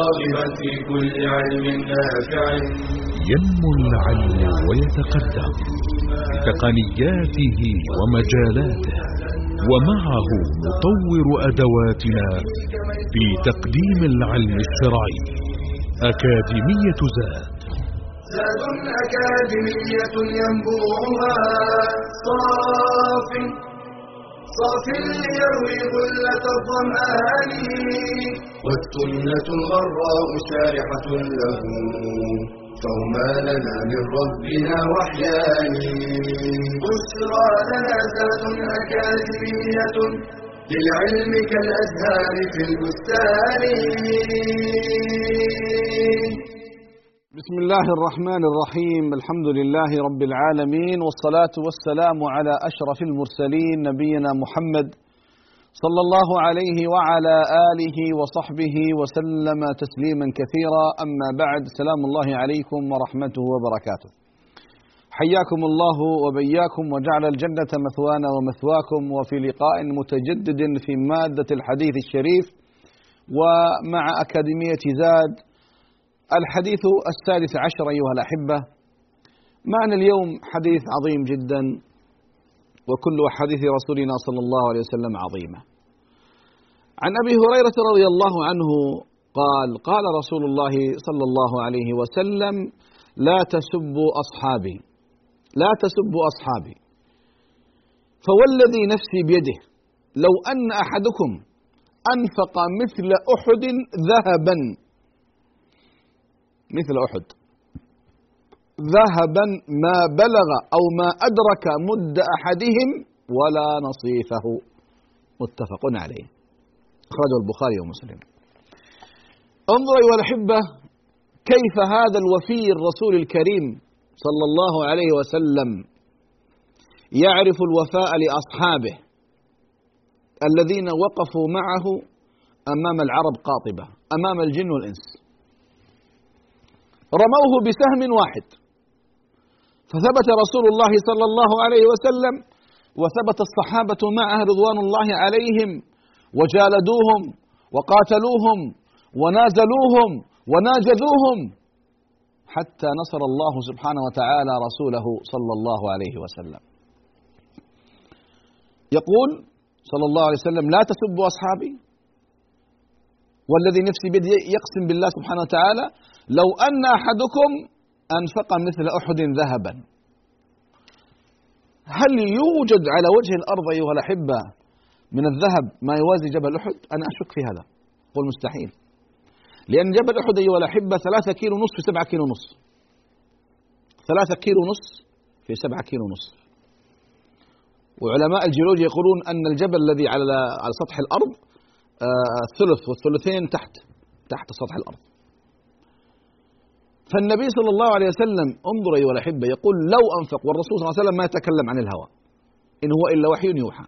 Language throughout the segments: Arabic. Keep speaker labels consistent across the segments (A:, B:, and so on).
A: في كل علم نافع.
B: ينمو العلم ويتقدم بتقنياته ومجالاته ومعه نطور أدواتنا في تقديم العلم الشرعي. أكاديمية زاد.
A: زاد أكاديمية ينبوعها صاف صاف ليروي غلة الظمآن. والسنة الغراء شارحة له. فهما لنا من ربنا وحيان. بشرى لنا زاد أكاديمية للعلم كالأزهار في البستان.
C: بسم الله الرحمن الرحيم الحمد لله رب العالمين والصلاة والسلام على أشرف المرسلين نبينا محمد صلى الله عليه وعلى آله وصحبه وسلم تسليما كثيرا أما بعد سلام الله عليكم ورحمته وبركاته حياكم الله وبياكم وجعل الجنة مثوانا ومثواكم وفي لقاء متجدد في مادة الحديث الشريف ومع أكاديمية زاد الحديث السادس عشر أيها الأحبة. معنا اليوم حديث عظيم جدا وكل حديث رسولنا صلى الله عليه وسلم عظيمة. عن أبي هريرة رضي الله عنه قال قال رسول الله صلى الله عليه وسلم لا تسبوا أصحابي لا تسبوا أصحابي فوالذي نفسي بيده لو أن أحدكم أنفق مثل أحد ذهبا مثل أحد. ذهبا ما بلغ أو ما أدرك مد أحدهم ولا نصيفه. متفق عليه. أخرجه البخاري ومسلم. انظر أيها الأحبة كيف هذا الوفي الرسول الكريم صلى الله عليه وسلم يعرف الوفاء لأصحابه الذين وقفوا معه أمام العرب قاطبة أمام الجن والإنس. رموه بسهم واحد. فثبت رسول الله صلى الله عليه وسلم وثبت الصحابة معه رضوان الله عليهم وجالدوهم وقاتلوهم ونازلوهم وناجذوهم حتى نصر الله سبحانه وتعالى رسوله صلى الله عليه وسلم. يقول صلى الله عليه وسلم لا تسبوا أصحابي والذي نفسي بيده يقسم بالله سبحانه وتعالى لو أن أحدكم أنفق مثل أحد ذهبا هل يوجد على وجه الأرض أيها الأحبة من الذهب ما يوازي جبل أحد؟ أنا أشك في هذا قل مستحيل. لأن جبل أحد أيها الأحبة ثلاثة كيلو نصف في سبعة كيلو نصف ثلاثة كيلو نصف في سبعة كيلو نصف وعلماء الجيولوجيا يقولون أن الجبل الذي على على سطح الأرض آه الثلث والثلثين تحت تحت سطح الأرض. فالنبي صلى الله عليه وسلم انظر أيها الأحبة يقول لو أنفق والرسول صلى الله عليه وسلم ما يتكلم عن الهوى. إن هو إلا وحي يوحى.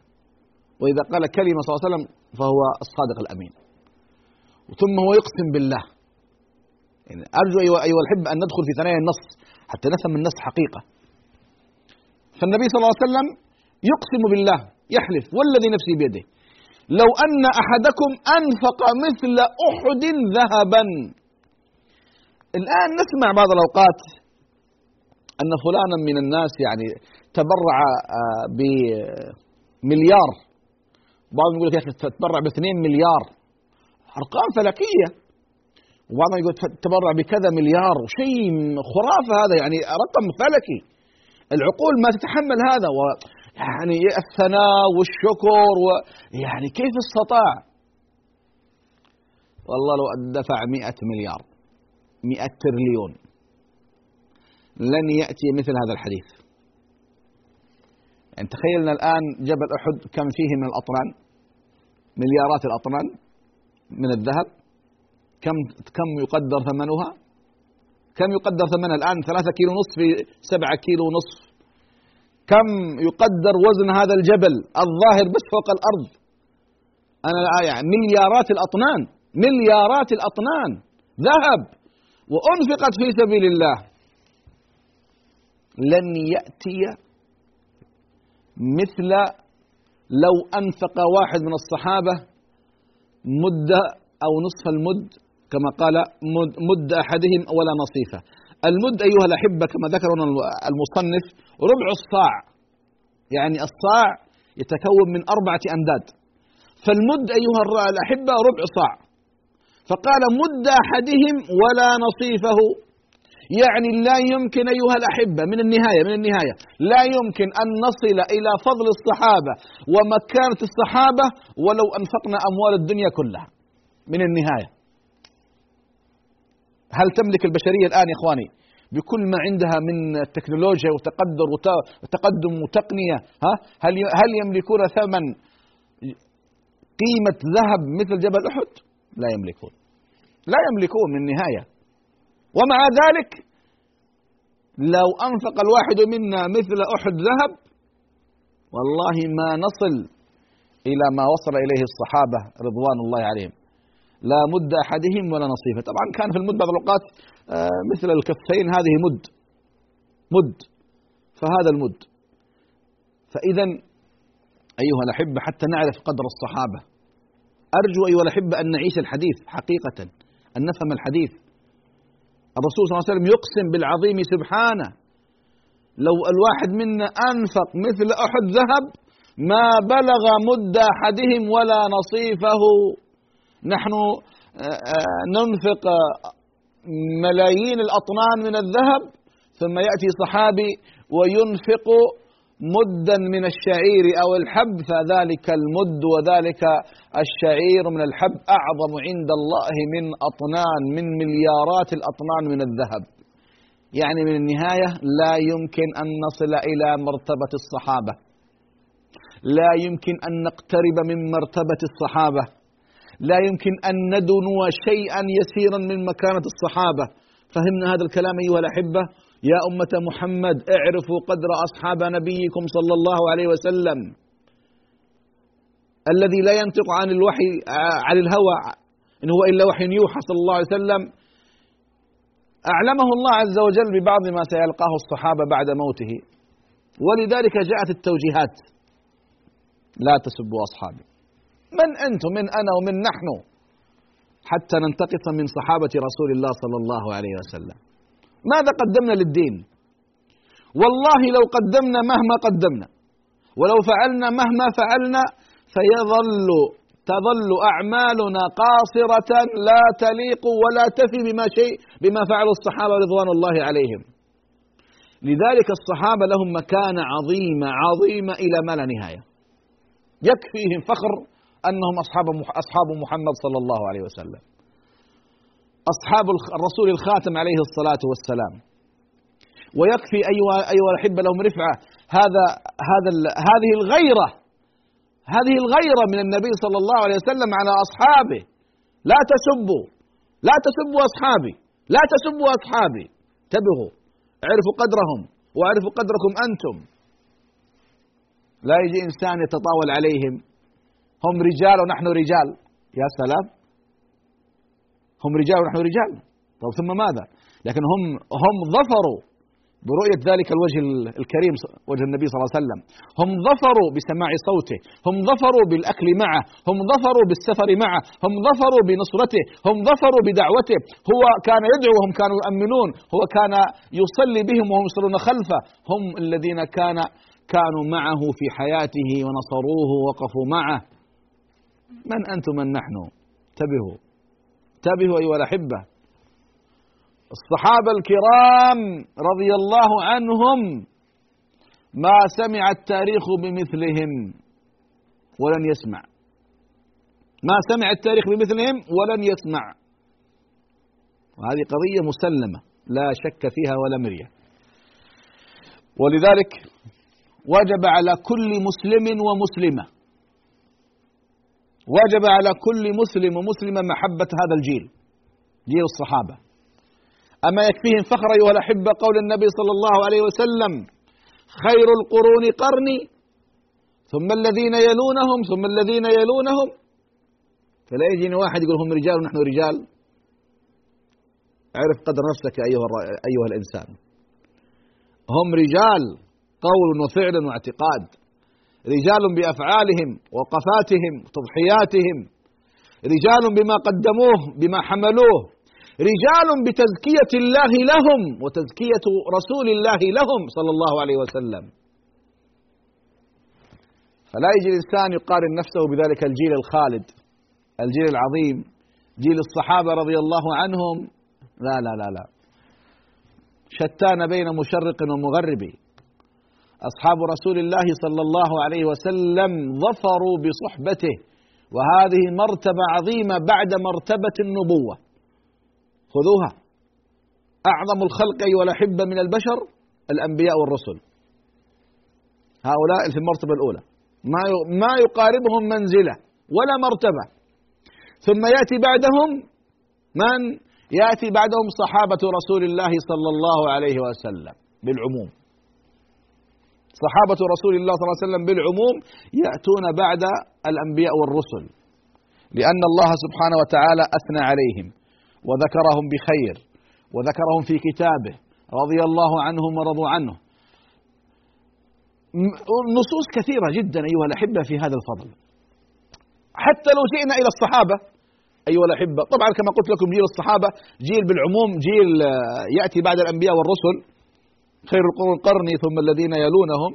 C: وإذا قال كلمة صلى الله عليه وسلم فهو الصادق الأمين. ثم هو يقسم بالله. يعني أرجو أيها, أيها الأحبة أن ندخل في ثنايا النص حتى نفهم النص حقيقة. فالنبي صلى الله عليه وسلم يقسم بالله يحلف والذي نفسي بيده. لو أن أحدكم أنفق مثل أحد ذهبا الآن نسمع بعض الأوقات أن فلانا من الناس يعني تبرع بمليار. بعضهم يقول لك يا أخي تبرع باثنين مليار. أرقام فلكية. وبعضهم يقول تبرع بكذا مليار. شيء خرافة هذا يعني رقم فلكي. العقول ما تتحمل هذا. و يعني الثناء والشكر ويعني كيف استطاع؟ والله لو دفع مئة مليار. مئة تريليون لن يأتي مثل هذا الحديث. يعني تخيلنا الآن جبل أحد كم فيه من الأطنان مليارات الأطنان من الذهب. كم كم يقدر ثمنها؟ كم يقدر ثمنها الآن؟ ثلاثة كيلو نصف في سبعة كيلو نصف كم يقدر وزن هذا الجبل الظاهر بس فوق الأرض؟ أنا يعني مليارات الأطنان مليارات الأطنان. ذهب. وأنفقت في سبيل الله. لن يأتي مثل لو أنفق واحد من الصحابة مدة أو نصف المد كما قال مد, مد أحدهم ولا نصيفة. المد أيها الأحبة كما ذكر المصنف ربع الصاع. يعني الصاع يتكون من أربعة أمداد فالمد أيها الأحبة ربع صاع. فقال مد أحدهم ولا نصيفه. يعني لا يمكن أيها الأحبة من النهاية من النهاية لا يمكن أن نصل إلى فضل الصحابة ومكانة الصحابة ولو أنفقنا أموال الدنيا كلها. من النهاية. هل تملك البشرية الآن يا إخواني؟ بكل ما عندها من تكنولوجيا وتقدر وتقدم وتقنية ها؟ هل هل يملكون ثمن قيمة ذهب مثل جبل أحد؟ لا يملكون. لا يملكون من النهاية ومع ذلك لو أنفق الواحد منا مثل أحد ذهب والله ما نصل إلى ما وصل إليه الصحابة رضوان الله عليهم. لا مد أحدهم ولا نصيفة. طبعا كان في المد بعض الأوقات آه، مثل الكفين هذه مد مد فهذا المد. فإذا أيها الأحبة حتى نعرف قدر الصحابة. أرجو أيها الأحبة أن نعيش الحديث حقيقة. أن نفهم الحديث. الرسول صلى الله عليه وسلم يقسم بالعظيم سبحانه. لو الواحد منا أنفق مثل أحد ذهب ما بلغ مد أحدهم ولا نصيفه. نحن آه، آه، ننفق ملايين الأطنان من الذهب ثم يأتي صحابي وينفق مدا من الشعير أو الحب فذلك المد وذلك الشعير من الحب أعظم عند الله من أطنان من مليارات الأطنان من الذهب. يعني من النهاية لا يمكن أن نصل إلى مرتبة الصحابة. لا يمكن أن نقترب من مرتبة الصحابة. لا يمكن أن ندنو شيئا يسيرا من مكانة الصحابة. فهمنا هذا الكلام أيها الأحبة؟ يا أمة محمد اعرفوا قدر أصحاب نبيكم صلى الله عليه وسلم. الذي لا ينطق عن الوحي عن الهوى إن هو إلا وحي يوحى صلى الله عليه وسلم. أعلمه الله عز وجل ببعض ما سيلقاه الصحابة بعد موته. ولذلك جاءت التوجيهات. لا تسبوا أصحابي. من أنتم؟ من أنا ومن نحن. حتى ننتقص من صحابة رسول الله صلى الله عليه وسلم. ماذا قدمنا للدين؟ والله لو قدمنا مهما قدمنا. ولو فعلنا مهما فعلنا فيظل تظل أعمالنا قاصرة لا تليق ولا تفي بما شيء بما فعل الصحابة رضوان الله عليهم. لذلك الصحابة لهم مكانة عظيمة عظيمة إلى ما لا نهاية. يكفيهم فخر أنهم أصحاب أصحاب محمد صلى الله عليه وسلم. أصحاب الرسول الخاتم عليه الصلاة والسلام. ويكفي أيها أيها الأحبة لهم رفعة. هذا هذا هذه الغيرة هذه الغيرة من النبي صلى الله عليه وسلم على أصحابه. لا تسبوا لا تسبوا أصحابي لا تسبوا أصحابي. انتبهوا اعرفوا قدرهم واعرفوا قدركم أنتم. لا يجي إنسان يتطاول عليهم. هم رجال ونحن رجال. يا سلام. هم رجال ونحن رجال. طيب ثم ماذا؟ لكن هم هم ظفروا برؤية ذلك الوجه الكريم وجه النبي صلى الله عليه وسلم. هم ظفروا بسماع صوته. هم ظفروا بالأكل معه. هم ظفروا بالسفر معه. هم ظفروا بنصرته. هم ظفروا بدعوته. هو كان يدعو وهم كانوا يؤمنون. هو كان يصلي بهم وهم يصلون خلفه. هم الذين كان كانوا معه في حياته ونصروه ووقفوا معه. من أنتم من نحن؟ انتبهوا. انتبهوا أيها الأحبة. الصحابة الكرام رضي الله عنهم ما سمع التاريخ بمثلهم ولن يسمع. ما سمع التاريخ بمثلهم ولن يسمع. وهذه قضية مسلمة لا شك فيها ولا مرية. ولذلك وجب على كل مسلم ومسلمة وجب على كل مسلم ومسلمة محبة هذا الجيل جيل الصحابة. أما يكفيهم فخر أيها الأحبة قول النبي صلى الله عليه وسلم خير القرون قرني ثم الذين يلونهم ثم الذين يلونهم. فلا يجيني واحد يقول هم رجال ونحن رجال. اعرف قدر نفسك أيها, أيها الإنسان. هم رجال قول وفعل واعتقاد. رجال بأفعالهم وقفاتهم وتضحياتهم رجال بما قدموه بما حملوه. رجال بتزكية الله لهم وتزكية رسول الله لهم صلى الله عليه وسلم. فلا يجي الإنسان يقارن نفسه بذلك الجيل الخالد الجيل العظيم جيل الصحابة رضي الله عنهم. لا لا لا لا. شتان بين مشرق ومغرب أصحاب رسول الله صلى الله عليه وسلم ظفروا بصحبته وهذه مرتبة عظيمة بعد مرتبة النبوة. خذوها. أعظم الخلق أيها الأحبة من البشر الأنبياء والرسل. هؤلاء في المرتبة الأولى. ما ما يقاربهم منزلة ولا مرتبة. ثم يأتي بعدهم من؟ يأتي بعدهم صحابة رسول الله صلى الله عليه وسلم بالعموم. صحابة رسول الله صلى الله عليه وسلم بالعموم يأتون بعد الأنبياء والرسل لأن الله سبحانه وتعالى أثنى عليهم وذكرهم بخير وذكرهم في كتابه رضي الله عنهم ورضوا عنه. نصوص كثيرة جدا أيها الأحبة في هذا الفضل. حتى لو جئنا إلى الصحابة أيها الأحبة طبعا كما قلت لكم جيل الصحابة جيل بالعموم جيل يأتي بعد الأنبياء والرسل خير القرون قرني ثم الذين يلونهم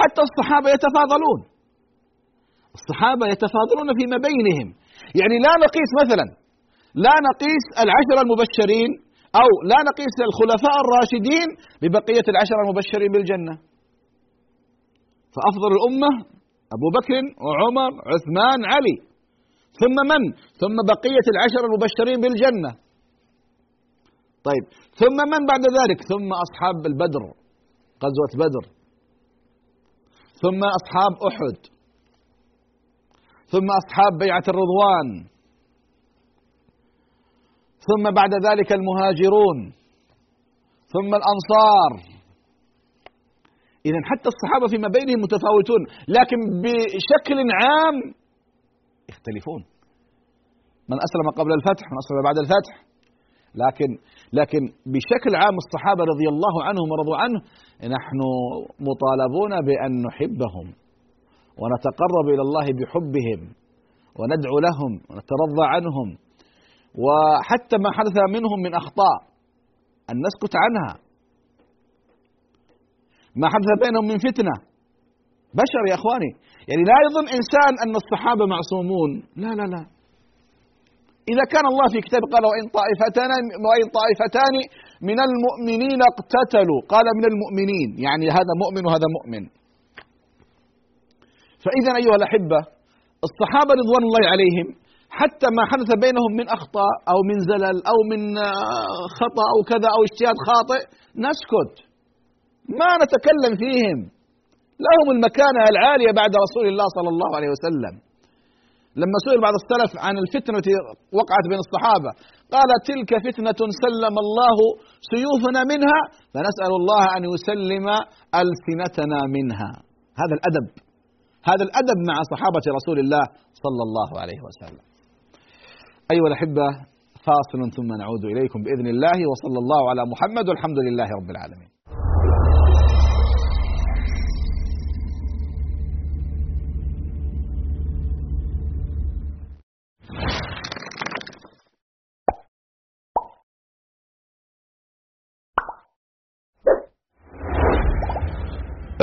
C: حتى الصحابة يتفاضلون. الصحابة يتفاضلون فيما بينهم. يعني لا نقيس مثلا لا نقيس العشر المبشرين أو لا نقيس الخلفاء الراشدين ببقية العشر المبشرين بالجنة. فأفضل الأمة أبو بكر وعمر عثمان علي. ثم من؟ ثم بقية العشر المبشرين بالجنة. طيب. ثم من بعد ذلك؟ ثم أصحاب البدر غزوة بدر. ثم أصحاب أحد. ثم أصحاب بيعة الرضوان. ثم بعد ذلك المهاجرون. ثم الأنصار. إذا حتى الصحابة فيما بينهم متفاوتون لكن بشكل عام يختلفون. من أسلم قبل الفتح من أسلم بعد الفتح. لكن لكن بشكل عام الصحابة رضي الله عنهم ورضوا عنه نحن مطالبون بأن نحبهم ونتقرب إلى الله بحبهم وندعو لهم ونترضى عنهم وحتى ما حدث منهم من أخطاء أن نسكت عنها. ما حدث بينهم من فتنة. بشر يا إخواني. يعني لا يظن إنسان أن الصحابة معصومون. لا لا لا. إذا كان الله في كتابه قال وإن طائفتان وإن طائفتان من المؤمنين اقتتلوا. قال من المؤمنين. يعني هذا مؤمن وهذا مؤمن. فإذا أيها الأحبة الصحابة رضوان الله عليهم حتى ما حدث بينهم من أخطاء أو من زلل أو من خطأ أو كذا أو اجتهاد خاطئ نسكت. ما نتكلم فيهم. لهم المكانة العالية بعد رسول الله صلى الله عليه وسلم. لما سئل بعض السلف عن الفتنة التي وقعت بين الصحابة قال تلك فتنة سلم الله سيوفنا منها فنسأل الله أن يسلم ألسنتنا منها. هذا الأدب هذا الأدب مع صحابة رسول الله صلى الله عليه وسلم. أيها الأحبة فاصل ثم نعود إليكم بإذن الله وصلى الله على محمد والحمد لله رب العالمين.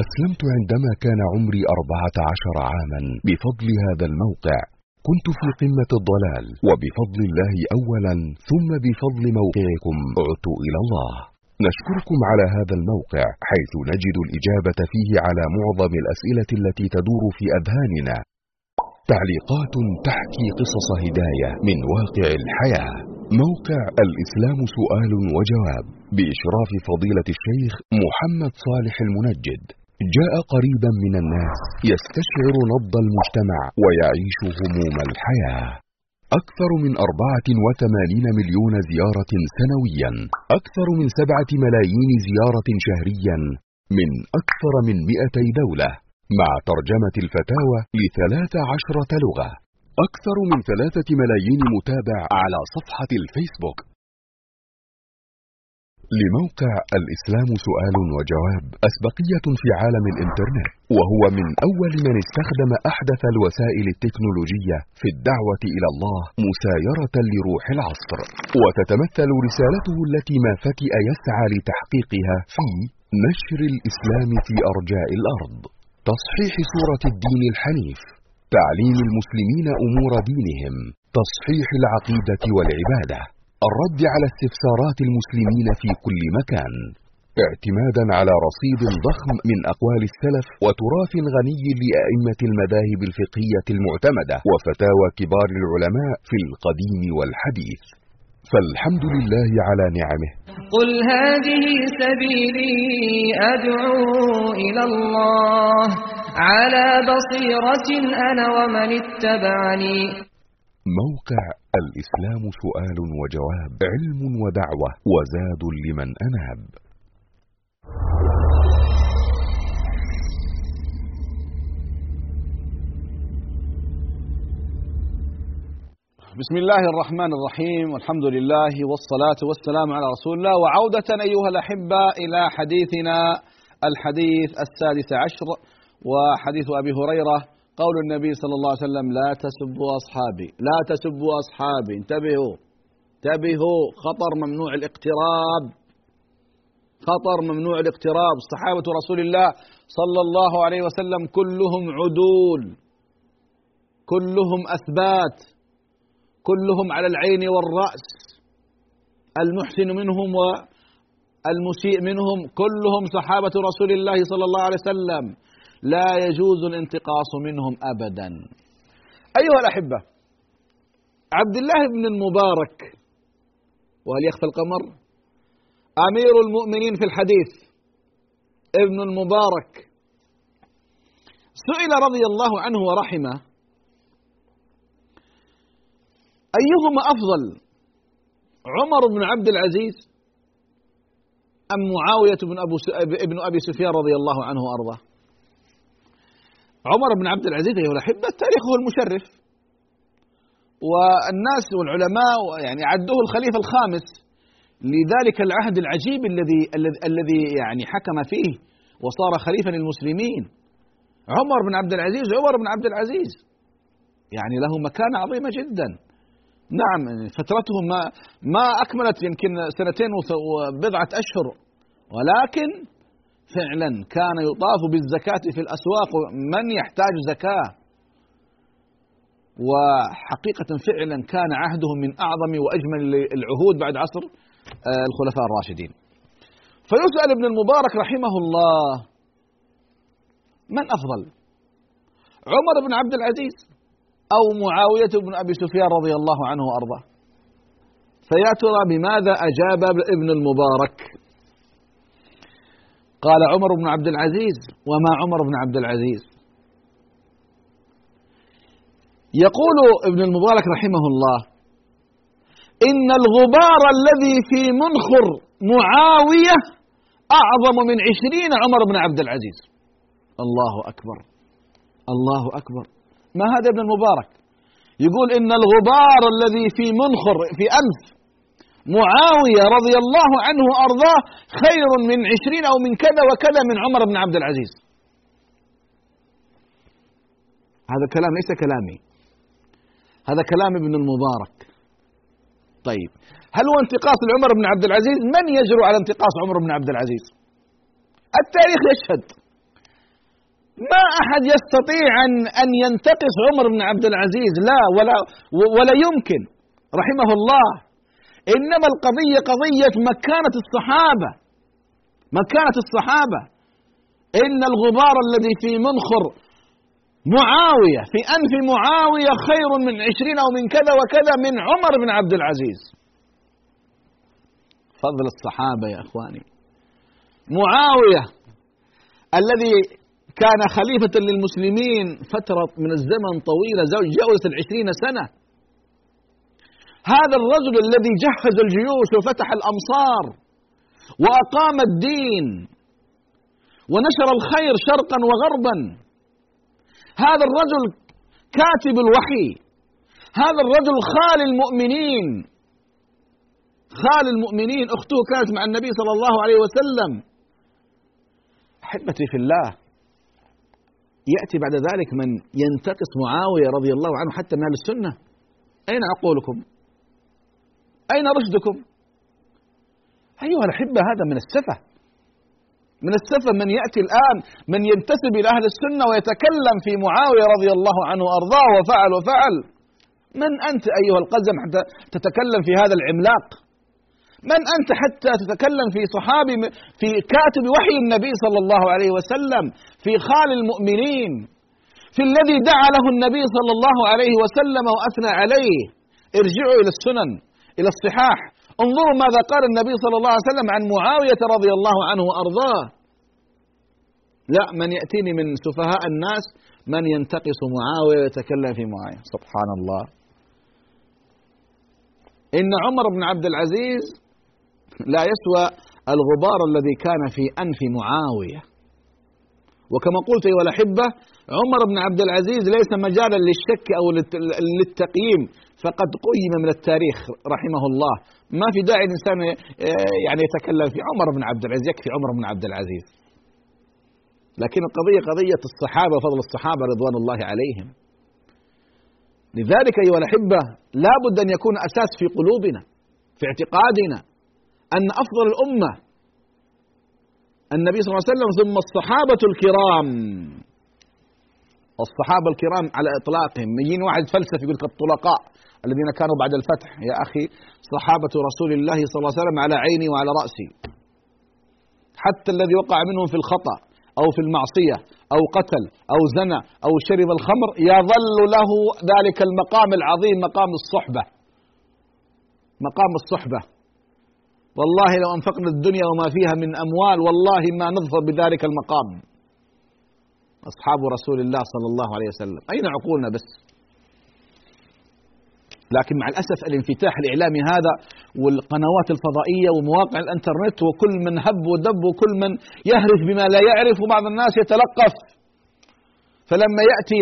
D: أسلمت عندما كان عمري أربعة عشر عاما. بفضل هذا الموقع كنت في قمة الضلال. وبفضل الله أولا ثم بفضل موقعكم. عدت إلى الله. نشكركم على هذا الموقع حيث نجد الإجابة فيه على معظم الأسئلة التي تدور في أذهاننا. تعليقات تحكي قصص هداية من واقع الحياة. موقع الإسلام سؤال وجواب بإشراف فضيلة الشيخ محمد صالح المنجد. جاء قريبا من الناس يستشعر نبض المجتمع ويعيش هموم الحياة. أكثر من أربعة وثمانين مليون زيارة سنويا. أكثر من سبعة ملايين زيارة شهريا. من أكثر من مئتي دولة. مع ترجمة الفتاوى لثلاث عشرة لغة. أكثر من ثلاثة ملايين متابع على صفحة الفيسبوك. لموقع الإسلام سؤال وجواب أسبقية في عالم الإنترنت وهو من أول من استخدم أحدث الوسائل التكنولوجية في الدعوة إلى الله مسايرة لروح العصر. وتتمثل رسالته التي ما فتئ يسعى لتحقيقها في نشر الإسلام في أرجاء الأرض. تصحيح صورة الدين الحنيف تعليم المسلمين أمور دينهم تصحيح العقيدة والعبادة. الرد على استفسارات المسلمين في كل مكان. اعتمادا على رصيد ضخم من أقوال السلف وتراث غني لأئمة المذاهب الفقهية المعتمدة وفتاوى كبار العلماء في القديم والحديث. فالحمد لله على نعمه.
E: قل هذه سبيلي أدعو إلى الله. على بصيرة أنا ومن اتبعني.
D: موقع الإسلام سؤال وجواب علم ودعوة وزاد لمن أناب.
C: بسم الله الرحمن الرحيم والحمد لله والصلاة والسلام على رسول الله. وعودة أيها الأحبة إلى حديثنا الحديث السادس عشر وحديث أبي هريرة قول النبي صلى الله عليه وسلم لا تسبوا أصحابي. لا تسبوا أصحابي. انتبهوا. انتبهوا. خطر ممنوع الاقتراب. خطر ممنوع الاقتراب. صحابة رسول الله صلى الله عليه وسلم كلهم عدول. كلهم أثبات. كلهم على العين والرأس. المحسن منهم والمسيء منهم. كلهم صحابة رسول الله صلى الله عليه وسلم. لا يجوز الانتقاص منهم ابدا. أيها الأحبة عبد الله بن المبارك وهل يخفى القمر؟ أمير المؤمنين في الحديث ابن المبارك سئل رضي الله عنه ورحمه أيهما أفضل عمر بن عبد العزيز أم معاوية بن أبو ابن أبي سفيان رضي الله عنه وأرضاه؟ عمر بن عبد العزيز أيها الأحبة التاريخ هو المشرف. والناس والعلماء يعني عدوه الخليفة الخامس لذلك العهد العجيب الذي الذي يعني حكم فيه وصار خليفة للمسلمين. عمر بن عبد العزيز عمر بن عبد العزيز. يعني له مكانة عظيمة جدا. نعم فترته ما ما أكملت يمكن سنتين وبضعة أشهر. ولكن فعلا كان يطاف بالزكاة في الأسواق من يحتاج زكاة؟ وحقيقة فعلا كان عهدهم من أعظم وأجمل العهود بعد عصر آه، الخلفاء الراشدين. فيسأل ابن المبارك رحمه الله من أفضل؟ عمر بن عبد العزيز أو معاوية بن أبي سفيان رضي الله عنه وأرضاه؟ فيا ترى بماذا أجاب ابن المبارك؟ قال عمر بن عبد العزيز وما عمر بن عبد العزيز. يقول ابن المبارك رحمه الله إن الغبار الذي في منخر معاوية أعظم من عشرين عمر بن عبد العزيز. الله أكبر الله أكبر. ما هذا ابن المبارك؟ يقول إن الغبار الذي في منخر في أنف معاوية رضي الله عنه وأرضاه خير من عشرين أو من كذا وكذا من عمر بن عبد العزيز. هذا كلام ليس كلامي. هذا كلام ابن المبارك. طيب هل هو انتقاص لعمر بن عبد العزيز؟ من يجرؤ على انتقاص عمر بن عبد العزيز؟ التاريخ يشهد. ما أحد يستطيع ان أن ينتقص عمر بن عبد العزيز لا ولا ولا يمكن. رحمه الله. إنما القضية قضية مكانة الصحابة. مكانة الصحابة. إن الغبار الذي في منخر معاوية في أنف معاوية خير من عشرين أو من كذا وكذا من عمر بن عبد العزيز. فضل الصحابة يا إخواني. معاوية الذي كان خليفة للمسلمين فترة من الزمن طويلة جاوزت العشرين سنة. هذا الرجل الذي جهز الجيوش وفتح الأمصار وأقام الدين ونشر الخير شرقا وغربا. هذا الرجل كاتب الوحي. هذا الرجل خال المؤمنين. خال المؤمنين. أخته كانت مع النبي صلى الله عليه وسلم. أحبتي في الله يأتي بعد ذلك من ينتقص معاوية رضي الله عنه حتى من أهل السنة. أين عقولكم أين رشدكم؟ أيها الأحبة هذا من السفة. من السفة من يأتي الآن من ينتسب إلى أهل السنة ويتكلم في معاوية رضي الله عنه وأرضاه وفعل وفعل. من أنت أيها القزم حتى تتكلم في هذا العملاق؟ من أنت حتى تتكلم في صحابي في كاتب وحي النبي صلى الله عليه وسلم في خال المؤمنين في الذي دعا له النبي صلى الله عليه وسلم وأثنى عليه؟ ارجعوا إلى السنن. إلى الصحاح. انظروا ماذا قال النبي صلى الله عليه وسلم عن معاوية رضي الله عنه وأرضاه. لا من يأتيني من سفهاء الناس من ينتقص معاوية ويتكلم في معاوية. سبحان الله إن عمر بن عبد العزيز لا يسوى الغبار الذي كان في أنف معاوية. وكما قلت أيها الأحبة عمر بن عبد العزيز ليس مجالا للشك أو للتقييم. فقد قيم من التاريخ رحمه الله. ما في داعي الإنسان يعني يتكلم في عمر بن عبد العزيز يكفي عمر بن عبد العزيز. لكن القضية قضية الصحابة فضل الصحابة رضوان الله عليهم. لذلك أيها الأحبة لا بد أن يكون أساس في قلوبنا في اعتقادنا أن أفضل الأمة النبي صلى الله عليه وسلم ثم الصحابة الكرام. الصحابة الكرام على إطلاقهم. يجيني واحد فلسفي يقول لك الطلقاء. الذين كانوا بعد الفتح. يا أخي صحابة رسول الله صلى الله عليه وسلم على عيني وعلى رأسي. حتى الذي وقع منهم في الخطأ أو في المعصية أو قتل أو زنى أو شرب الخمر يظل له ذلك المقام العظيم مقام الصحبة. مقام الصحبة. والله لو أنفقنا الدنيا وما فيها من أموال والله ما نظفر بذلك المقام. أصحاب رسول الله صلى الله عليه وسلم. أين عقولنا بس؟ لكن مع الأسف الانفتاح الإعلامي هذا والقنوات الفضائية ومواقع الإنترنت وكل من هب ودب وكل من يهرف بما لا يعرف وبعض الناس يتلقف. فلما يأتي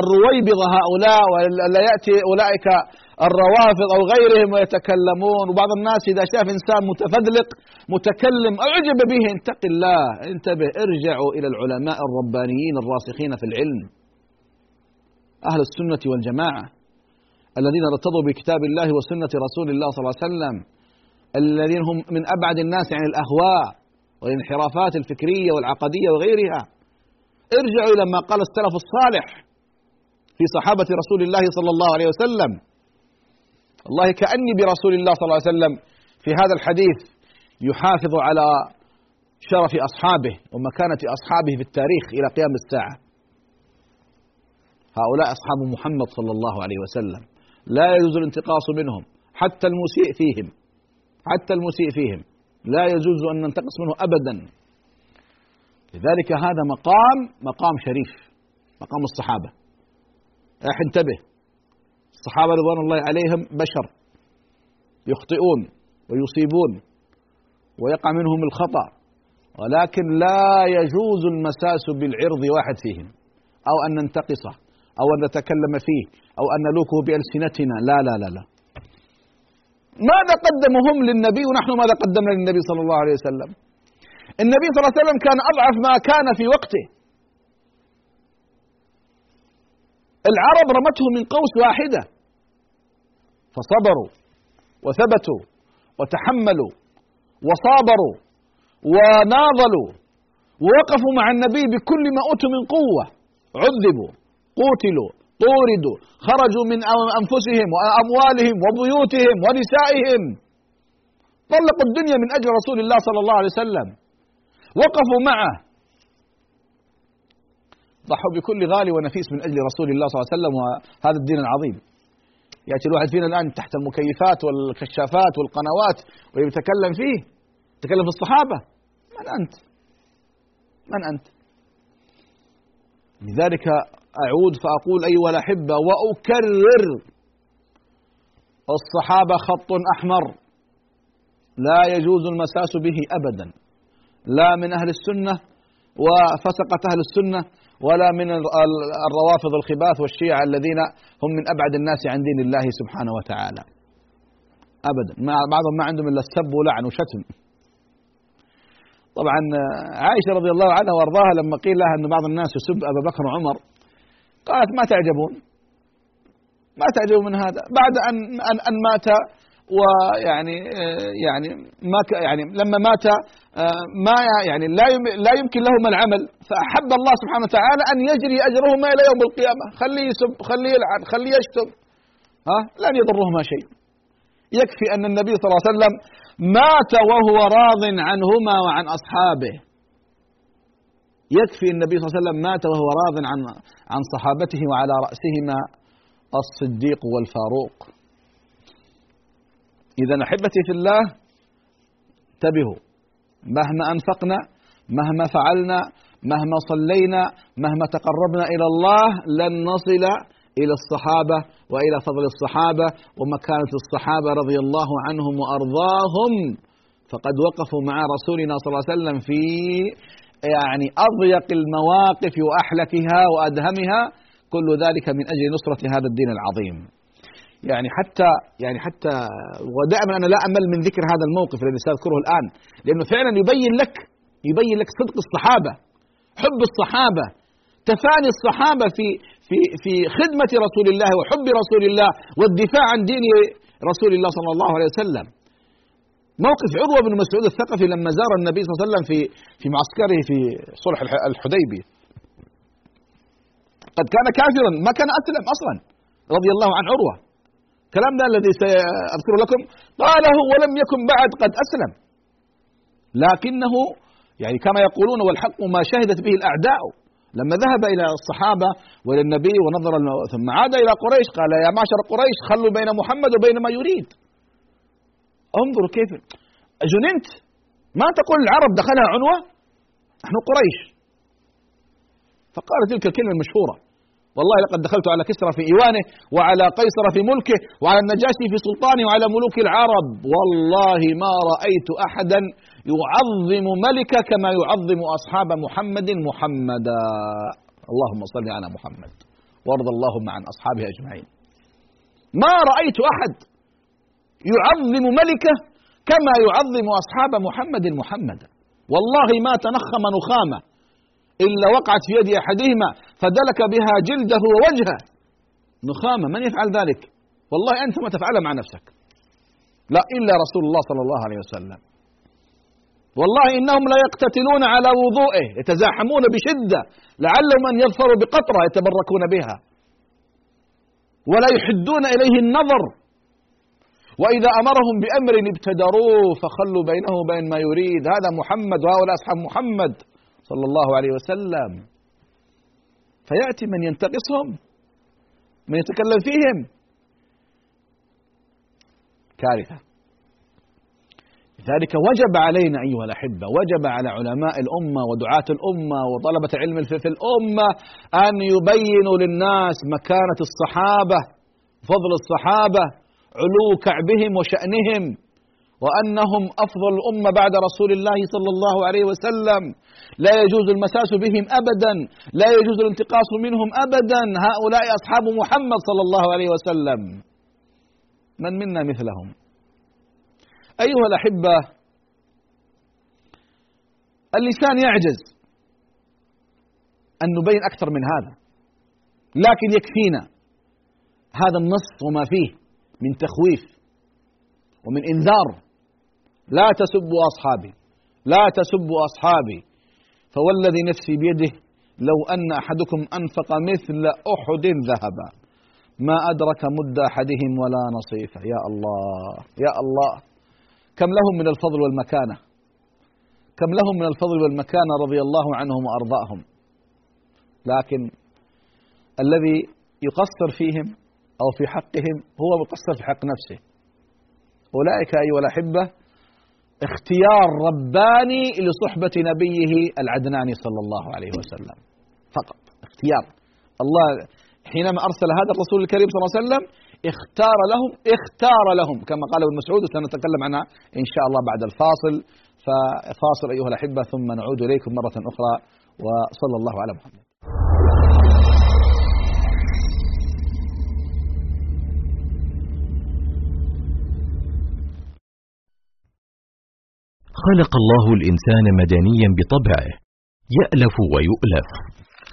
C: الرويبضة هؤلاء ولا يأتي أولئك الروافض أو غيرهم ويتكلمون وبعض الناس إذا شاف إنسان متفذلق متكلم أعجب به اتق الله انتبه ارجعوا إلى العلماء الربانيين الراسخين في العلم. أهل السنة والجماعة الذين ارتضوا بكتاب الله وسنة رسول الله صلى الله عليه وسلم الذين هم من أبعد الناس عن الأهواء والانحرافات الفكرية والعقدية وغيرها. ارجعوا إلى ما قال السلف الصالح في صحابة رسول الله صلى الله عليه وسلم. والله كأني برسول الله صلى الله عليه وسلم في هذا الحديث يحافظ على شرف أصحابه ومكانة أصحابه في التاريخ إلى قيام الساعة. هؤلاء أصحاب محمد صلى الله عليه وسلم. لا يجوز الانتقاص منهم حتى المسيء فيهم حتى المسيء فيهم. لا يجوز أن ننتقص منه أبدا. لذلك هذا مقام مقام شريف مقام الصحابة. اح انتبه. الصحابة رضوان الله عليهم بشر يخطئون ويصيبون ويقع منهم الخطأ. ولكن لا يجوز المساس بالعرض واحد فيهم أو أن ننتقصه. أو أن نتكلم فيه أو أن نلوكه بألسنتنا. لا لا لا لا. ماذا قدموا هم للنبي ونحن ماذا قدمنا للنبي صلى الله عليه وسلم؟ النبي صلى الله عليه وسلم كان أضعف ما كان في وقته. العرب رمته من قوس واحدة. فصبروا وثبتوا وتحملوا وصابروا وناضلوا ووقفوا مع النبي بكل ما أوتوا من قوة. عذبوا. قتلوا طوردوا خرجوا من أنفسهم وأموالهم وبيوتهم ونسائهم. طلقوا الدنيا من أجل رسول الله صلى الله عليه وسلم. وقفوا معه. ضحوا بكل غالي ونفيس من أجل رسول الله صلى الله عليه وسلم وهذا الدين العظيم. يأتي الواحد فينا الآن تحت المكيفات والكشافات والقنوات ويتكلم فيه. يتكلم في الصحابة. من أنت؟ من أنت؟ لذلك أعود فأقول أيها الأحبة وأكرر. الصحابة خط أحمر. لا يجوز المساس به أبدا. لا من أهل السنة وفسقة أهل السنة ولا من الروافض الخباث والشيعة الذين هم من أبعد الناس عن دين الله سبحانه وتعالى. ابدا. ما بعضهم ما عندهم إلا السب ولعن وشتم. طبعا عائشة رضي الله عنها وأرضاها لما قيل لها أن بعض الناس يسب أبا بكر وعمر قالت ما تعجبون؟ ما تعجبون من هذا. بعد ان ان, أن مات ويعني يعني ما يعني لما مات ما يعني لا لا يمكن لهما العمل. فأحب الله سبحانه وتعالى أن يجري اجرهما إلى يوم القيامة. خليه يسب خليه يلعن خليه يشتم. ها؟ لن يضرهما شيء. يكفي أن النبي صلى الله عليه وسلم مات وهو راض عنهما وعن أصحابه. يكفي النبي صلى الله عليه وسلم مات وهو راض عن عن صحابته وعلى رأسهما الصديق والفاروق. اذا أحبتي في الله انتبهوا. مهما أنفقنا مهما فعلنا مهما صلينا مهما تقربنا إلى الله لن نصل إلى الصحابة وإلى فضل الصحابة ومكانة الصحابة رضي الله عنهم وأرضاهم. فقد وقفوا مع رسولنا صلى الله عليه وسلم في يعني أضيق المواقف وأحلكها وأدهمها كل ذلك من أجل نصرة هذا الدين العظيم. يعني حتى يعني حتى ودائما أنا لا أمل من ذكر هذا الموقف الذي سأذكره الآن لأنه فعلا يبين لك يبين لك صدق الصحابة حب الصحابة تفاني الصحابة في في في خدمة رسول الله وحب رسول الله والدفاع عن دين رسول الله صلى الله عليه وسلم موقف عروة بن مسعود الثقفي لما زار النبي صلى الله عليه وسلم في في معسكره في صلح الحديبيه قد كان كافرا ما كان أسلم أصلا رضي الله عن عروة. الكلام ده الذي سأذكر لكم. قاله ولم يكن بعد قد أسلم. لكنه يعني كما يقولون والحق ما شهدت به الأعداء. لما ذهب إلى الصحابة والى النبي ونظر ثم عاد إلى قريش قال يا معشر قريش خلوا بين محمد وبين ما يريد. انظروا كيف جننت. ما تقول العرب دخلها عنوة؟ نحن قريش. فقال تلك الكلمة المشهورة. والله لقد دخلت على كسرى في إيوانه وعلى قيصر في ملكه وعلى النجاشي في سلطانه وعلى ملوك العرب. والله ما رأيت أحدا يعظم ملكه كما يعظم أصحاب محمد محمدا. اللهم صل على محمد. وارض اللهم عن أصحابه أجمعين. ما رأيت أحد يعظم ملكه كما يعظم أصحاب محمد محمدا والله ما تنخم نخامة إلا وقعت في يد أحدهما فدلك بها جلده ووجهه. نخامة من يفعل ذلك؟ والله أنت ما تفعله مع نفسك. لا إلا رسول الله صلى الله عليه وسلم. والله إنهم لا يقتتلون على وضوئه يتزاحمون بشدة لعلهم أن يظفروا بقطرة يتبركون بها. ولا يحدون إليه النظر. وإذا أمرهم بأمر ابتدروه فخلوا بينه وبين ما يريد. هذا محمد وهؤلاء أصحاب محمد صلى الله عليه وسلم. فيأتي من ينتقصهم من يتكلم فيهم. كارثه لذلك وجب علينا أيها الأحبة وجب على علماء الأمة ودعاة الأمة وطلبة العلم في الأمة أن يبينوا للناس مكانة الصحابة فضل الصحابة علو كعبهم وشأنهم وأنهم أفضل الأمة بعد رسول الله صلى الله عليه وسلم. لا يجوز المساس بهم ابدا لا يجوز الانتقاص منهم ابدا. هؤلاء أصحاب محمد صلى الله عليه وسلم. من منا مثلهم؟ أيها الأحبة اللسان يعجز. ان نبين أكثر من هذا لكن يكفينا هذا النص وما فيه. من تخويف ومن إنذار. لا تسبوا أصحابي لا تسبوا أصحابي. فوالذي نفسي بيده لو أن أحدكم أنفق مثل أحد ذهبا. ما أدرك مد أحدهم ولا نصيفه يا الله يا الله. كم لهم من الفضل والمكانة. كم لهم من الفضل والمكانة رضي الله عنهم وأرضاهم. لكن الذي يقصر فيهم أو في حقهم هو مقصر في حق نفسه. أولئك ايها الاحبه اختيار رباني لصحبة نبيه العدناني صلى الله عليه وسلم. فقط اختيار. الله حينما أرسل هذا الرسول الكريم صلى الله عليه وسلم اختار لهم اختار لهم. كما قال ابن مسعود سنتكلم عنها إن شاء الله بعد الفاصل. ففاصل أيها الأحبة ثم نعود إليكم مرة أخرى وصلى الله على محمد.
F: خلق الله الإنسان مدنيا بطبعه يألف ويؤلف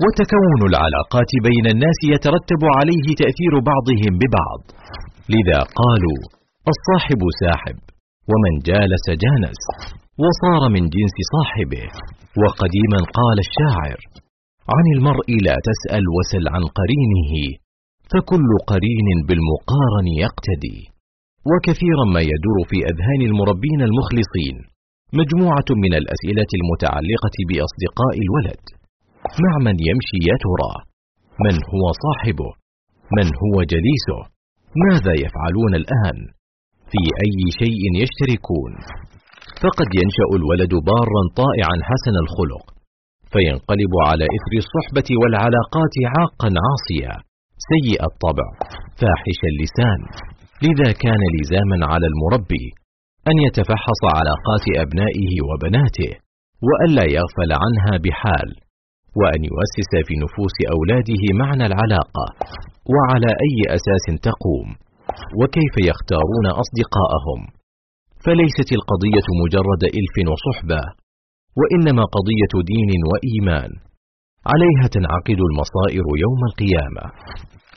F: وتكون العلاقات بين الناس يترتب عليه تأثير بعضهم ببعض. لذا قالوا الصاحب ساحب ومن جالس جانس وصار من جنس صاحبه. وقديما قال الشاعر عن المرء لا تسأل وسل عن قرينه فكل قرين بالمقارن يقتدي. وكثيرا ما يدور في أذهان المربين المخلصين. مجموعة من الأسئلة المتعلقة بأصدقاء الولد. مع من يمشي يا ترى؟ من هو صاحبه؟ من هو جليسه؟ ماذا يفعلون الآن؟ في أي شيء يشتركون؟ فقد ينشأ الولد بارا طائعا حسن الخلق فينقلب على إثر الصحبة والعلاقات عاقا عاصيا. سيء الطبع فاحش اللسان. لذا كان لزاما على المربي أن يتفحص علاقات أبنائه وبناته وألا يغفل عنها بحال وأن يؤسس في نفوس أولاده معنى العلاقة وعلى أي أساس تقوم وكيف يختارون أصدقاءهم. فليست القضية مجرد إلف وصحبة وإنما قضية دين وإيمان. عليها تنعقد المصائر يوم القيامة.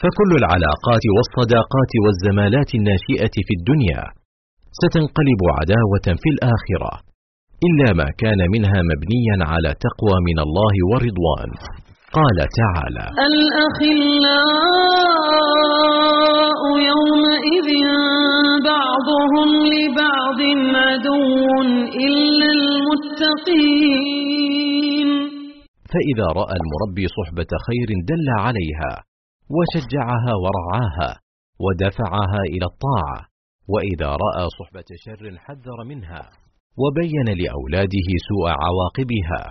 F: فكل العلاقات والصداقات والزمالات الناشئة في الدنيا ستنقلب عداوة في الآخرة إلا ما كان منها مبنيا على تقوى من الله ورضوان. قال تعالى
G: الأخلاء يومئذ بعضهم لبعض عدو إلا المتقين.
F: فإذا رأى المربي صحبة خير دل عليها وشجعها ورعاها ودفعها إلى الطاعة وإذا رأى صحبة شر حذر منها وبين لأولاده سوء عواقبها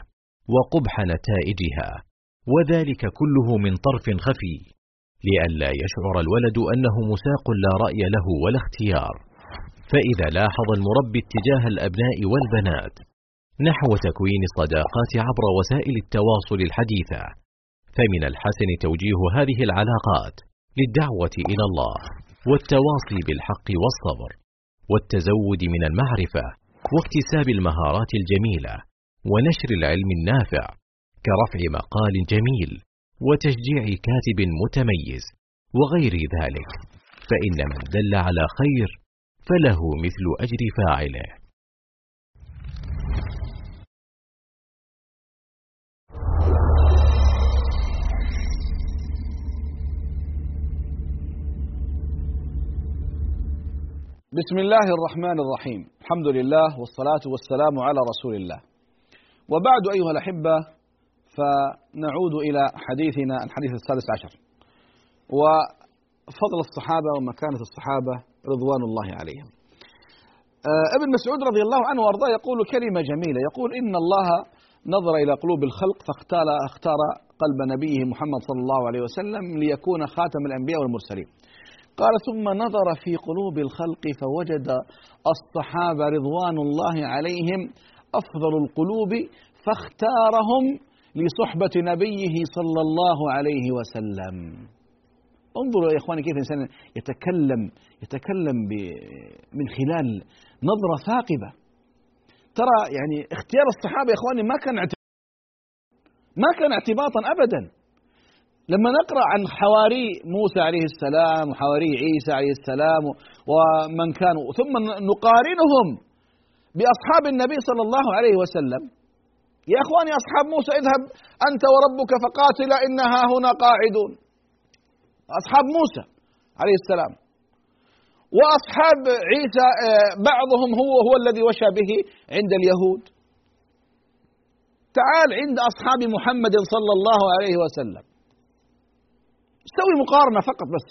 F: وقبح نتائجها وذلك كله من طرف خفي لئلا يشعر الولد أنه مساق لا رأي له ولا اختيار. فإذا لاحظ المربي اتجاه الأبناء والبنات نحو تكوين الصداقات عبر وسائل التواصل الحديثة فمن الحسن توجيه هذه العلاقات للدعوة إلى الله. والتواصي بالحق والصبر والتزود من المعرفة واكتساب المهارات الجميلة ونشر العلم النافع كرفع مقال جميل وتشجيع كاتب متميز وغير ذلك. فإن من دل على خير فله مثل أجر فاعله.
C: بسم الله الرحمن الرحيم الحمد لله والصلاة والسلام على رسول الله وبعد أيها الأحبة فنعود إلى حديثنا الحديث السادس عشر وفضل الصحابة ومكانة الصحابة رضوان الله عليهم ابن مسعود رضي الله عنه وارضاه يقول كلمة جميلة يقول إن الله نظر إلى قلوب الخلق فاختار اختار قلب نبيه محمد صلى الله عليه وسلم ليكون خاتم الأنبياء والمرسلين قال ثم نظر في قلوب الخلق فوجد الصحابة رضوان الله عليهم أفضل القلوب فاختارهم لصحبة نبيه صلى الله عليه وسلم. انظروا يا إخواني كيف الإنسان يتكلم يتكلم من خلال نظرة ثاقبة. ترى يعني اختيار الصحابة يا إخواني ما كان ما كان اعتباطا ابدا. لما نقرأ عن حواري موسى عليه السلام وحواري عيسى عليه السلام ومن كانوا ثم نقارنهم بأصحاب النبي صلى الله عليه وسلم. يا إخواني أصحاب موسى اذهب أنت وربك فقاتلا انها هنا قاعدون. أصحاب موسى عليه السلام. وأصحاب عيسى آه، بعضهم هو هو الذي وشى به عند اليهود. تعال عند أصحاب محمد صلى الله عليه وسلم. سوي مقارنة فقط بس.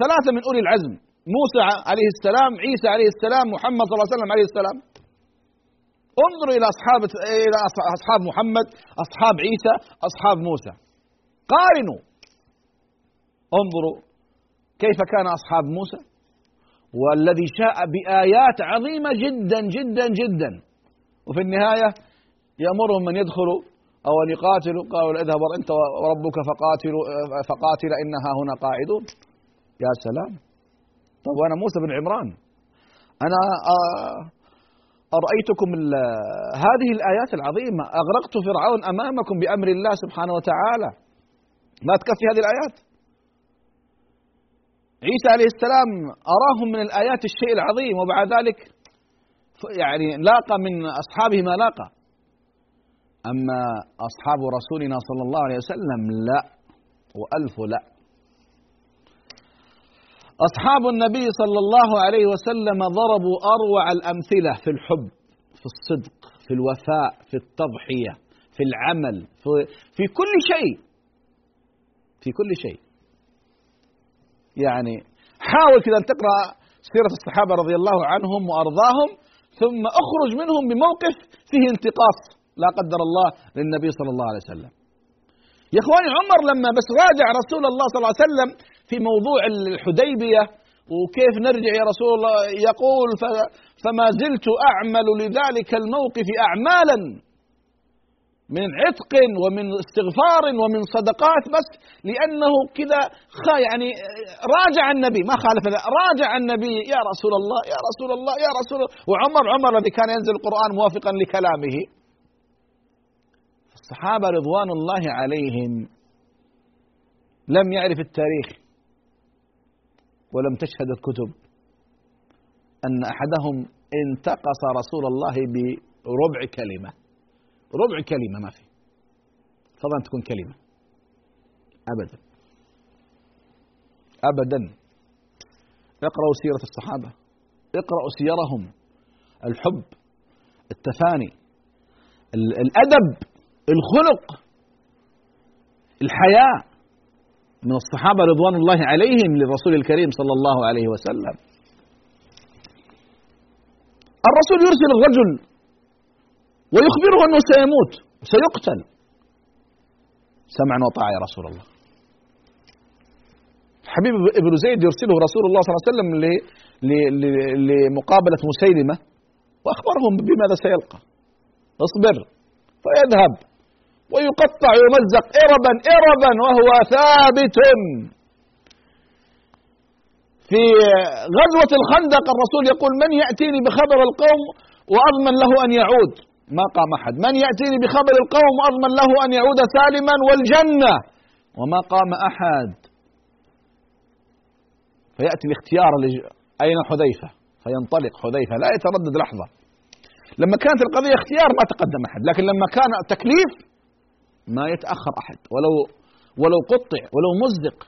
C: ثلاثة من أولي العزم موسى عليه السلام عيسى عليه السلام محمد صلى الله عليه وسلم عليه السلام. انظروا إلى أصحاب إلى أصحاب محمد أصحاب عيسى أصحاب موسى. قارنوا. انظروا كيف كان أصحاب موسى. والذي شاء بآيات عظيمة جدا جدا جدا. وفي النهاية يأمرهم من يدخلوا أو أن يقاتلوا قالوا اذهب أنت وربك فقاتلوا فقاتل إنها هنا قاعدون. يا سلام. طب وأنا موسى بن عمران. أنا أرأيتكم هذه الآيات العظيمة. أغرقت فرعون أمامكم بأمر الله سبحانه وتعالى. ما تكفي هذه الآيات؟ عيسى عليه السلام أراهم من الآيات الشيء العظيم وبعد ذلك يعني لاقى من أصحابه ما لاقى. أما أصحاب رسولنا صلى الله عليه وسلم لا وألف لا. أصحاب النبي صلى الله عليه وسلم ضربوا أروع الأمثلة في الحب في الصدق في الوفاء في التضحية في العمل في, في كل شيء. في كل شيء. يعني حاول كذا أن تقرأ سيرة الصحابة رضي الله عنهم وأرضاهم ثم أخرج منهم بموقف فيه انتقاص. لا قدر الله للنبي صلى الله عليه وسلم. يا إخواني عمر لما بس راجع رسول الله صلى الله عليه وسلم في موضوع الحديبية وكيف نرجع يا رسول الله يقول فما زلت أعمل لذلك الموقف اعمالا من عتق ومن استغفار ومن صدقات بس لأنه كذا يعني راجع النبي ما خالف راجع النبي يا رسول الله يا رسول الله يا رسول الله. وعمر عمر الذي كان ينزل القرآن موافقا لكلامه. الصحابة رضوان الله عليهم لم يعرف التاريخ ولم تشهد الكتب أن أحدهم انتقص رسول الله بربع كلمة. ربع كلمة ما في. فضلا تكون كلمة. أبدا. أبدا. اقرأوا سيرة الصحابة. اقرأوا سيرهم. الحب التفاني الأدب. الخلق الحياء من الصحابة رضوان الله عليهم للرسول الكريم صلى الله عليه وسلم. الرسول يرسل الرجل ويخبره أنه سيموت سيقتل. سمعا وطاعة يا رسول الله. حبيب ابن زيد يرسله رسول الله صلى الله عليه وسلم لمقابلة مسيلمة وأخبرهم بماذا سيلقى. اصبر فيذهب. ويقطع ويمزق. إربا إربا وهو ثابت. في غزوة الخندق الرسول يقول من يأتيني بخبر القوم وأضمن له أن يعود؟ ما قام أحد. من يأتيني بخبر القوم وأضمن له أن يعود سالما والجنة؟ وما قام أحد. فيأتي الاختيار أين حذيفة؟ فينطلق حذيفة. لا يتردد لحظة. لما كانت القضية اختيار ما تقدم أحد لكن لما كان تكليف ما يتأخر أحد. ولو ولو قطع ولو مزق.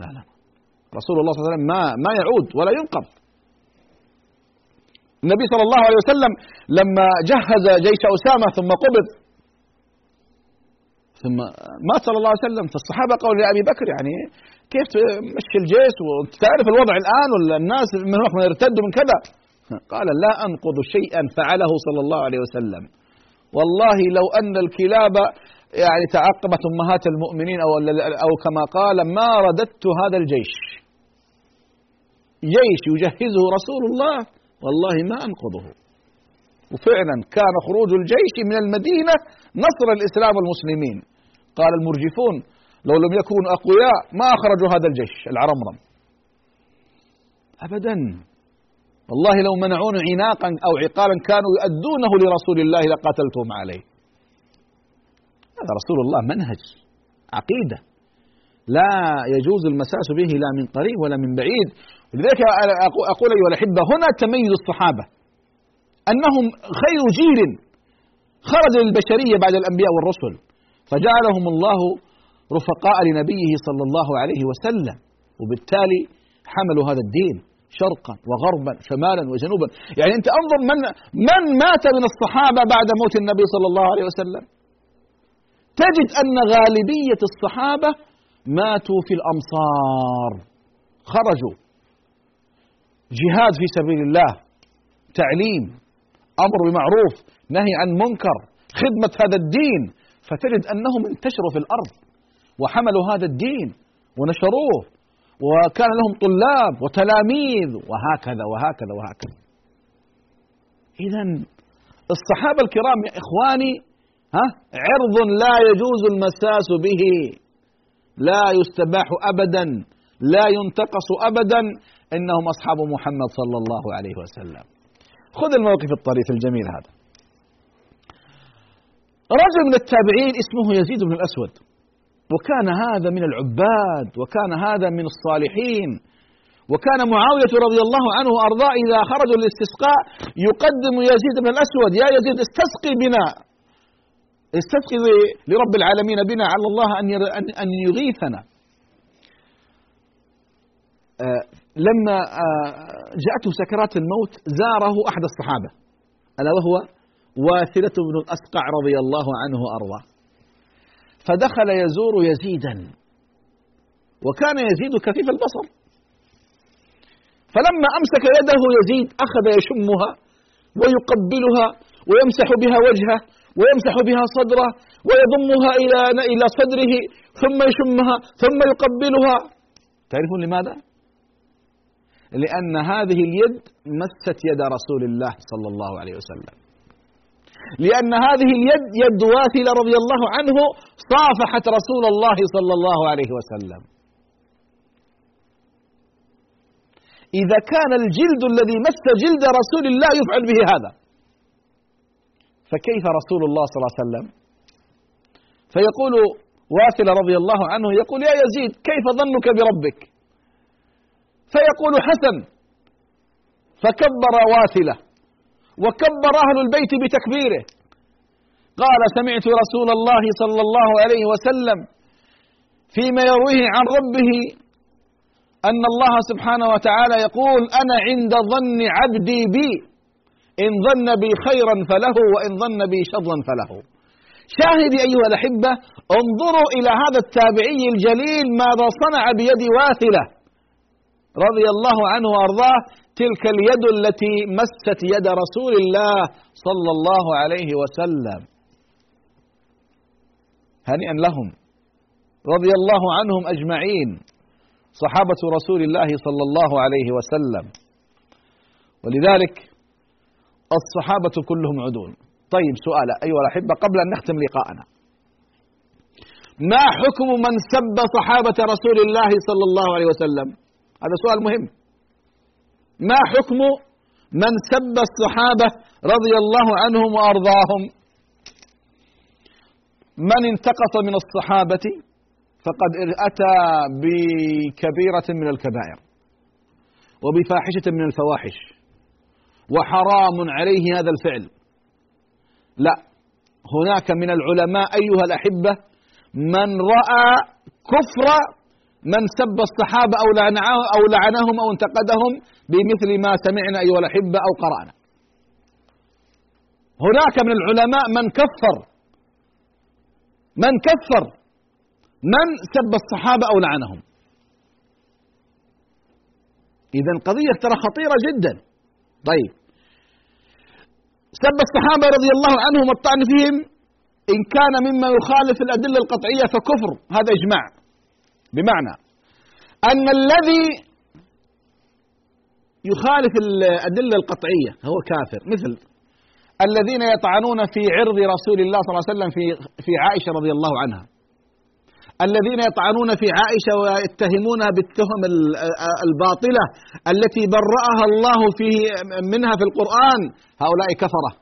C: لا لا. رسول الله صلى الله عليه وسلم ما ما يعود ولا ينقض. النبي صلى الله عليه وسلم لما جهز جيش أسامة ثم قبض ثم مات صلى الله عليه وسلم. فالصحابة قالوا لأبي بكر يعني كيف تمشي الجيش وأنت تعرف الوضع الآن ولا الناس من هناك يرتدوا من كذا؟ قال لا أنقض شيئا فعله صلى الله عليه وسلم. والله لو أن الكلاب يعني تعقبت أمهات المؤمنين أو أو كما قال ما رددت هذا الجيش. جيش يجهزه رسول الله والله ما أنقضه. وفعلا كان خروج الجيش من المدينة نصر الإسلام والمسلمين. قال المرجفون لو لم يكونوا أقوياء ما أخرجوا هذا الجيش العرمرم. ابدا. والله لو منعون عناقا أو عقالا كانوا يؤدونه لرسول الله لقاتلتهم عليه. هذا رسول الله منهج عقيدة. لا يجوز المساس به لا من قريب ولا من بعيد. ولذلك أقول أيها الأحبة هنا تميز الصحابة. أنهم خير جيل خرج للبشرية بعد الأنبياء والرسل فجعلهم الله رفقاء لنبيه صلى الله عليه وسلم. وبالتالي حملوا هذا الدين شرقا وغربا شمالا وجنوبا. يعني أنت أنظر من من مات من الصحابة بعد موت النبي صلى الله عليه وسلم؟ تجد أن غالبية الصحابة ماتوا في الأمصار. خرجوا. جهاد في سبيل الله تعليم أمر بمعروف نهي عن منكر خدمة هذا الدين. فتجد أنهم انتشروا في الأرض وحملوا هذا الدين ونشروه. وكان لهم طلاب وتلاميذ وهكذا وهكذا وهكذا. إذا الصحابة الكرام يا إخواني ها؟ عرض لا يجوز المساس به. لا يستباح ابدا. لا ينتقص ابدا. إنهم أصحاب محمد صلى الله عليه وسلم. خذ الموقف الطريف الجميل هذا. رجل من التابعين اسمه يزيد بن الأسود. وكان هذا من العباد وكان هذا من الصالحين. وكان معاوية رضي الله عنه وأرضاه إذا خرجوا للاستسقاء يقدم يزيد بن الأسود. يا يزيد استسقي بنا. استسقي لرب العالمين بنا على الله أن أن يغيثنا. آه، لما آه، جاءته سكرات الموت زاره أحد الصحابة. ألا وهو؟ واثلة بن الأسقع رضي الله عنه وأرضاه. فدخل يزور يزيدا. وكان يزيد كفيف البصر. فلما أمسك يده يزيد أخذ يشمها ويقبلها ويمسح بها وجهه ويمسح بها صدره ويضمها إلى إلى صدره ثم يشمها ثم يقبلها. تعرفون لماذا؟ لأن هذه اليد مست يد رسول الله صلى الله عليه وسلم. لأن هذه اليد يد واثلة رضي الله عنه صافحت رسول الله صلى الله عليه وسلم. إذا كان الجلد الذي مس جلد رسول الله يفعل به هذا. فكيف رسول الله صلى الله عليه وسلم؟ فيقول واثل رضي الله عنه يقول يا يزيد كيف ظنك بربك؟ فيقول حسن فكبر واثلة وكبر أهل البيت بتكبيره. قال سمعت رسول الله صلى الله عليه وسلم فيما يرويه عن ربه أن الله سبحانه وتعالى يقول أنا عند ظن عبدي بي. إن ظن بي خيرا فله وإن ظن بي شرا فله. شاهدي أيها الأحبة انظروا إلى هذا التابعي الجليل ماذا صنع بيد واثلة رضي الله عنه وأرضاه تلك اليد التي مست يد رسول الله صلى الله عليه وسلم. هنيئا لهم رضي الله عنهم أجمعين. صحابة رسول الله صلى الله عليه وسلم. ولذلك الصحابة كلهم عدول. طيب سؤال ايها الاحبه قبل أن نختم لقاءنا. ما حكم من سب صحابة رسول الله صلى الله عليه وسلم؟ هذا سؤال مهم. ما حكم من سب الصحابة رضي الله عنهم وأرضاهم؟ من انتقص من الصحابة؟ فقد أتى بكبيرة من الكبائر وبفاحشة من الفواحش. وحرام عليه هذا الفعل لا هناك من العلماء أيها الأحبة من رأى كفر من سب الصحابة أو لعنه أو لعنهم أو انتقدهم بمثل ما سمعنا أيها الأحبة أو قرأنا. هناك من العلماء من كفر من كفر من سب الصحابة أو لعنهم. اذا قضية ترى خطيرة جدا. طيب سب الصحابة رضي الله عنهم والطعن فيهم إن كان مما يخالف الأدلة القطعية فكفر. هذا إجماع. بمعنى أن الذي يخالف الأدلة القطعية هو كافر. مثل الذين يطعنون في عرض رسول الله صلى الله عليه وسلم في في عائشة رضي الله عنها. الذين يطعنون في عائشة ويتهمونها بالتهم الباطلة التي برأها الله في منها في القرآن هؤلاء كفرة.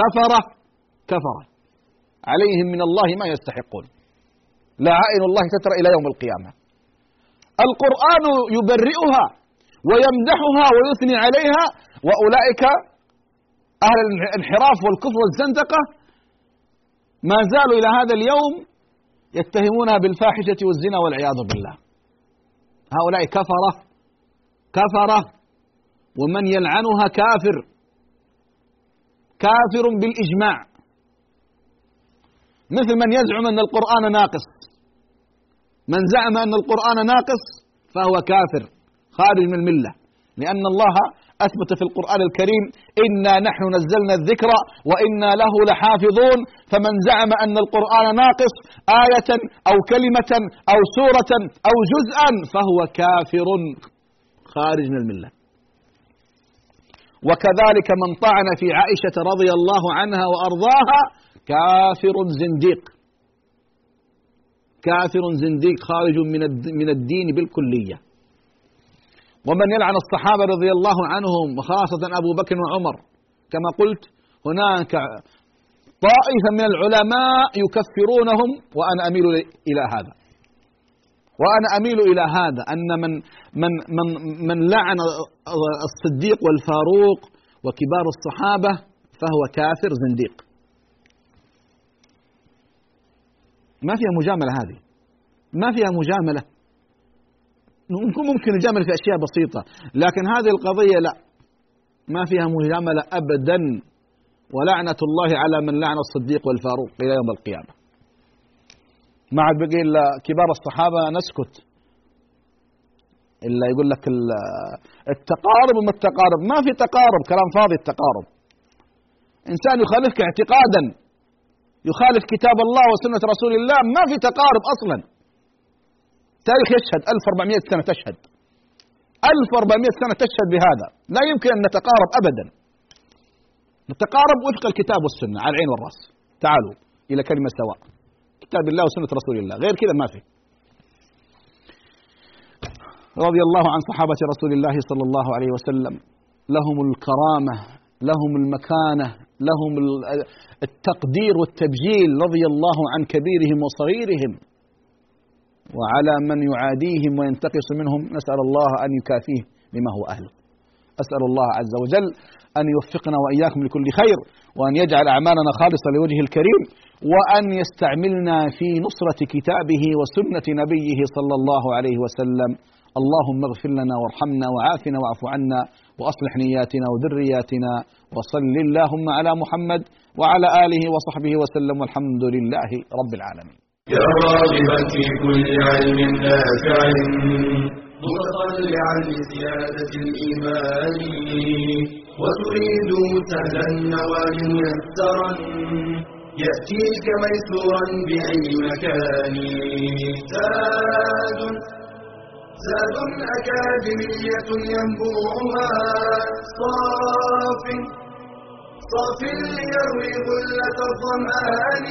C: كفرة كفرة. عليهم من الله ما يستحقون. لعائن الله تترى إلى يوم القيامة. القرآن يبرئها ويمدحها ويثني عليها وأولئك أهل الانحراف والكفر والزندقة ما زالوا إلى هذا اليوم يتهمونها بالفاحشة والزنا والعياذ بالله. هؤلاء كفرة كفرة ومن يلعنها كافر. كافر بالإجماع. مثل من يزعم أن القرآن ناقص. من زعم أن القرآن ناقص فهو كافر خارج من الملة. لأن الله أثبت في القرآن الكريم إنا نحن نزلنا الذكر وإنا له لحافظون. فمن زعم أن القرآن ناقص آية أو كلمة أو سورة أو جزءا فهو كافر خارج من الملة. وكذلك من طعن في عائشة رضي الله عنها وأرضاها كافر زنديق. كافر زنديق خارج من الدين بالكلية. ومن يلعن الصحابة رضي الله عنهم وخاصة أبو بكر وعمر. كما قلت هناك طائفة من العلماء يكفرونهم وأنا أميل إلى هذا. وأنا أميل إلى هذا أن من من من من لعن الصديق والفاروق وكبار الصحابة فهو كافر زنديق. ما فيها مجاملة هذه. ما فيها مجاملة. ممكن ممكن نجامل في أشياء بسيطة لكن هذه القضية لا. ما فيها مجاملة أبدا ولعنة الله على من لعن الصديق والفاروق إلى يوم القيامة. ما عاد بقي إلا كبار الصحابة نسكت. إلا يقول لك التقارب وما التقارب. ما في تقارب كلام فاضي التقارب. إنسان يخالفك اعتقادا يخالف كتاب الله وسنة رسول الله ما في تقارب أصلا. تاريخ يشهد 1400 سنة تشهد. 1400 سنة تشهد بهذا. لا يمكن أن نتقارب أبدا. نتقارب وفق الكتاب والسنة على العين والرأس. تعالوا إلى كلمة سواء. كتاب الله وسنة رسول الله. غير كذا ما في. رضي الله عن صحابة رسول الله صلى الله عليه وسلم. لهم الكرامة لهم المكانة لهم التقدير والتبجيل رضي الله عن كبيرهم وصغيرهم. وعلى من يعاديهم وينتقص منهم نسأل الله أن يكافيه بما هو أهله. أسأل الله عز وجل أن يوفقنا وإياكم لكل خير وأن يجعل أعمالنا خالصة لوجهه الكريم وأن يستعملنا في نصرة كتابه وسنة نبيه صلى الله عليه وسلم. اللهم اغفر لنا وارحمنا وعافنا واعف عنا وأصلح نياتنا وذرياتنا وصل اللهم على محمد وعلى آله وصحبه وسلم والحمد لله رب العالمين.
A: يا راغبا في كل علم نافع. متطلعا لزيادة الإيمان. وتريد سهلا النوال ميسرا يأتيك ميسورا بأي مكان. زاد زاد أكاديمية ينبوعها صاف صاف ليروي غلة الظمآن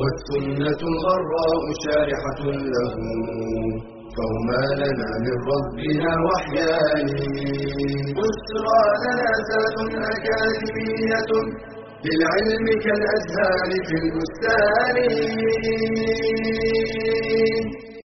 A: والسنة الغراء شارحة له. فهما لنا من ربنا وحيان. بشرى لنا ذات أكاديمية للعلم كالأزهار في البستان.